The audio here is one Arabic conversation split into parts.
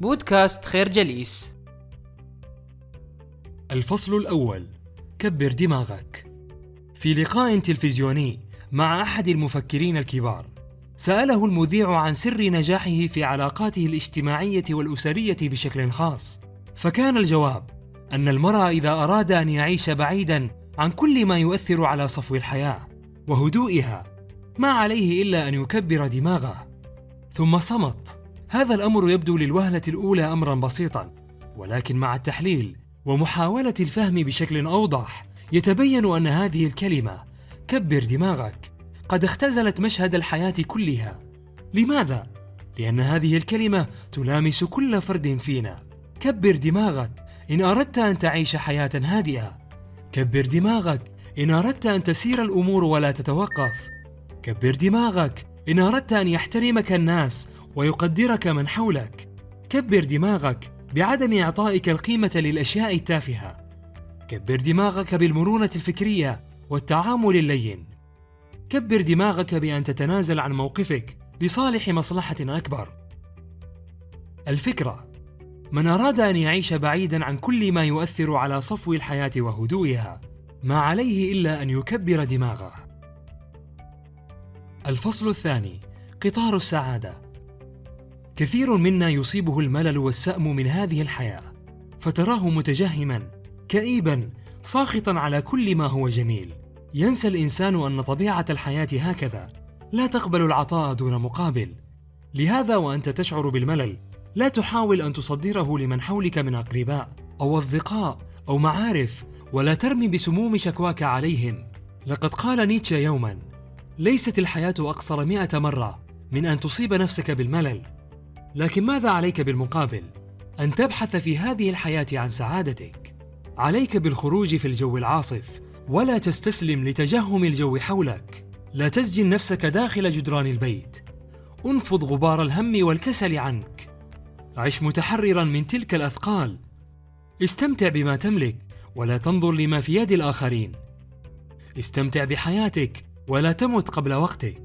بودكاست خير جليس. الفصل الأول. كبر دماغك. في لقاء تلفزيوني مع أحد المفكرين الكبار سأله المذيع عن سر نجاحه في علاقاته الاجتماعية والأسرية بشكل خاص فكان الجواب أن المرء إذا أراد أن يعيش بعيدا عن كل ما يؤثر على صفو الحياة وهدوئها ما عليه إلا أن يكبر دماغه. ثم صمت. هذا الأمر يبدو للوهلة الأولى أمرا بسيطا ولكن مع التحليل ومحاولة الفهم بشكل أوضح يتبين أن هذه الكلمة كبر دماغك قد اختزلت مشهد الحياة كلها. لماذا؟ لأن هذه الكلمة تلامس كل فرد فينا. كبر دماغك إن أردت أن تعيش حياة هادئة. كبر دماغك إن أردت أن تسير الأمور ولا تتوقف. كبر دماغك إن أردت أن يحترمك الناس ويقدرك من حولك. كبر دماغك بعدم إعطائك القيمة للأشياء التافهة. كبر دماغك بالمرونة الفكرية والتعامل اللين. كبر دماغك بأن تتنازل عن موقفك لصالح مصلحة أكبر. الفكرة من أراد أن يعيش بعيدا عن كل ما يؤثر على صفو الحياة وهدوئها ما عليه إلا أن يكبر دماغه. الفصل الثاني قطار السعادة. كثير منا يصيبه الملل والسأم من هذه الحياة فتراه متجهما كئيبا ساخطا على كل ما هو جميل. ينسى الإنسان أن طبيعة الحياة هكذا لا تقبل العطاء دون مقابل. لهذا وأنت تشعر بالملل لا تحاول أن تصدره لمن حولك من أقرباء أو أصدقاء أو معارف ولا ترمي بسموم شكواك عليهم. لقد قال نيتشه يوما ليست الحياة أقصر مئة مرة من أن تصيب نفسك بالملل. لكن ماذا عليك بالمقابل؟ أن تبحث في هذه الحياة عن سعادتك. عليك بالخروج في الجو العاصف ولا تستسلم لتجهم الجو حولك. لا تسجن نفسك داخل جدران البيت. انفض غبار الهم والكسل عنك. عش متحررا من تلك الأثقال. استمتع بما تملك ولا تنظر لما في يد الآخرين. استمتع بحياتك ولا تمت قبل وقتك.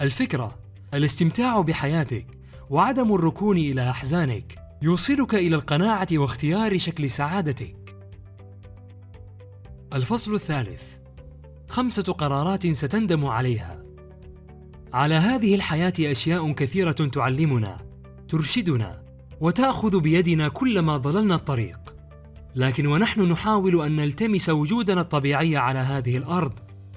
الفكرة الاستمتاع بحياتك وعدم الركون إلى أحزانك يوصلك إلى القناعة واختيار شكل سعادتك. الفصل الثالث خمسة قرارات ستندم عليها. على هذه الحياة أشياء كثيرة تعلمنا ترشدنا وتأخذ بيدنا كلما ضللنا الطريق. لكن ونحن نحاول أن نلتمس وجودنا الطبيعي على هذه الأرض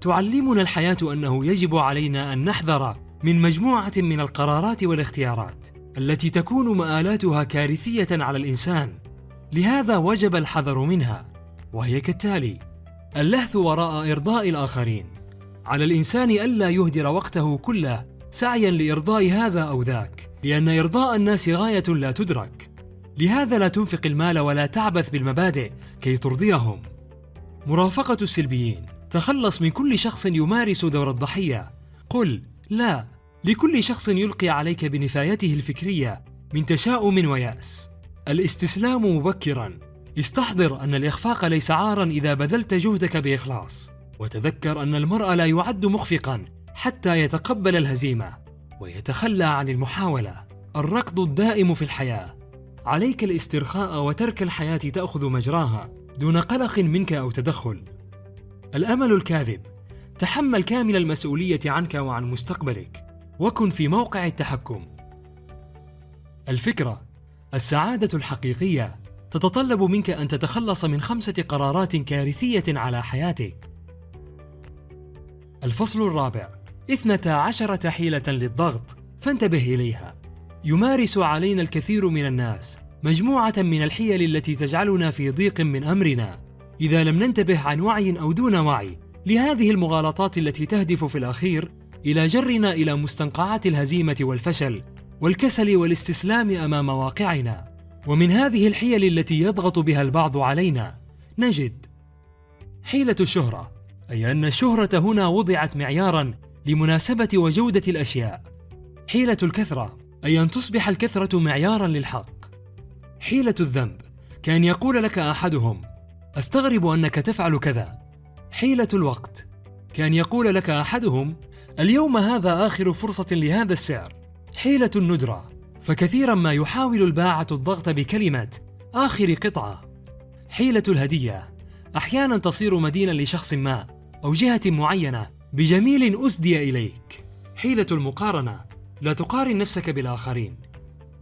تعلمنا الحياة أنه يجب علينا أن نحذر من مجموعة من القرارات والاختيارات التي تكون مآلاتها كارثية على الإنسان. لهذا وجب الحذر منها وهي كالتالي اللهث وراء إرضاء الآخرين. على الإنسان ألا يهدر وقته كله سعيا لإرضاء هذا أو ذاك لأن إرضاء الناس غاية لا تدرك. لهذا لا تنفق المال ولا تعبث بالمبادئ كي ترضيهم. مرافقة السلبيين تخلص من كل شخص يمارس دور الضحية. قل لا لكل شخص يلقي عليك بنفايته الفكرية من تشاؤم ويأس. الاستسلام مبكرا. استحضر أن الإخفاق ليس عارا إذا بذلت جهدك بإخلاص. وتذكر أن المرء لا يعد مخفقا حتى يتقبل الهزيمة ويتخلى عن المحاولة. الركض الدائم في الحياة. عليك الاسترخاء وترك الحياة تأخذ مجراها دون قلق منك أو تدخل. الأمل الكاذب. تحمل كامل المسؤولية عنك وعن مستقبلك وكن في موقع التحكم. الفكرة السعادة الحقيقية تتطلب منك أن تتخلص من خمسة قرارات كارثية على حياتك. الفصل الرابع اثنتا عشرة حيلة للضغط فانتبه إليها. يمارس علينا الكثير من الناس مجموعة من الحيل التي تجعلنا في ضيق من أمرنا. إذا لم ننتبه عن وعي أو دون وعي لهذه المغالطات التي تهدف في الأخير إلى جرنا إلى مستنقعات الهزيمة والفشل والكسل والاستسلام أمام واقعنا. ومن هذه الحيل التي يضغط بها البعض علينا نجد حيلة الشهرة أي أن الشهرة هنا وضعت معيارا لمناسبة وجودة الأشياء. حيلة الكثرة أي أن تصبح الكثرة معيارا للحق. حيلة الذنب كأن يقول لك أحدهم أستغرب أنك تفعل كذا. حيلة الوقت. كان يقول لك أحدهم اليوم هذا آخر فرصة لهذا السعر. حيلة الندرة. فكثيرا ما يحاول الباعة الضغط بكلمة آخر قطعة. حيلة الهدية. أحيانا تصير مدينا لشخص ما أو جهة معينة بجميل أسدي إليك. حيلة المقارنة. لا تقارن نفسك بالآخرين.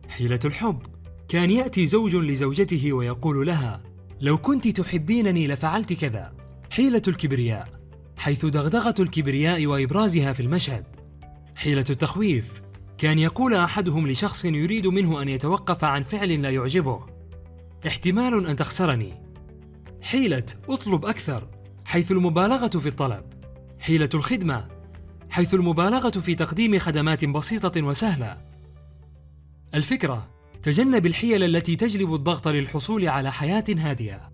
حيلة الحب. كان يأتي زوج لزوجته ويقول لها لو كنت تحبينني لفعلت كذا. حيلة الكبرياء حيث دغدغة الكبرياء وإبرازها في المشهد. حيلة التخويف كان يقول أحدهم لشخص يريد منه أن يتوقف عن فعل لا يعجبه. احتمال أن تخسرني. حيلة اطلب أكثر. حيث المبالغة في الطلب. حيلة الخدمة حيث المبالغة في تقديم خدمات بسيطة وسهلة. الفكرة تجنب الحيل التي تجلب الضغط للحصول على حياة هادئة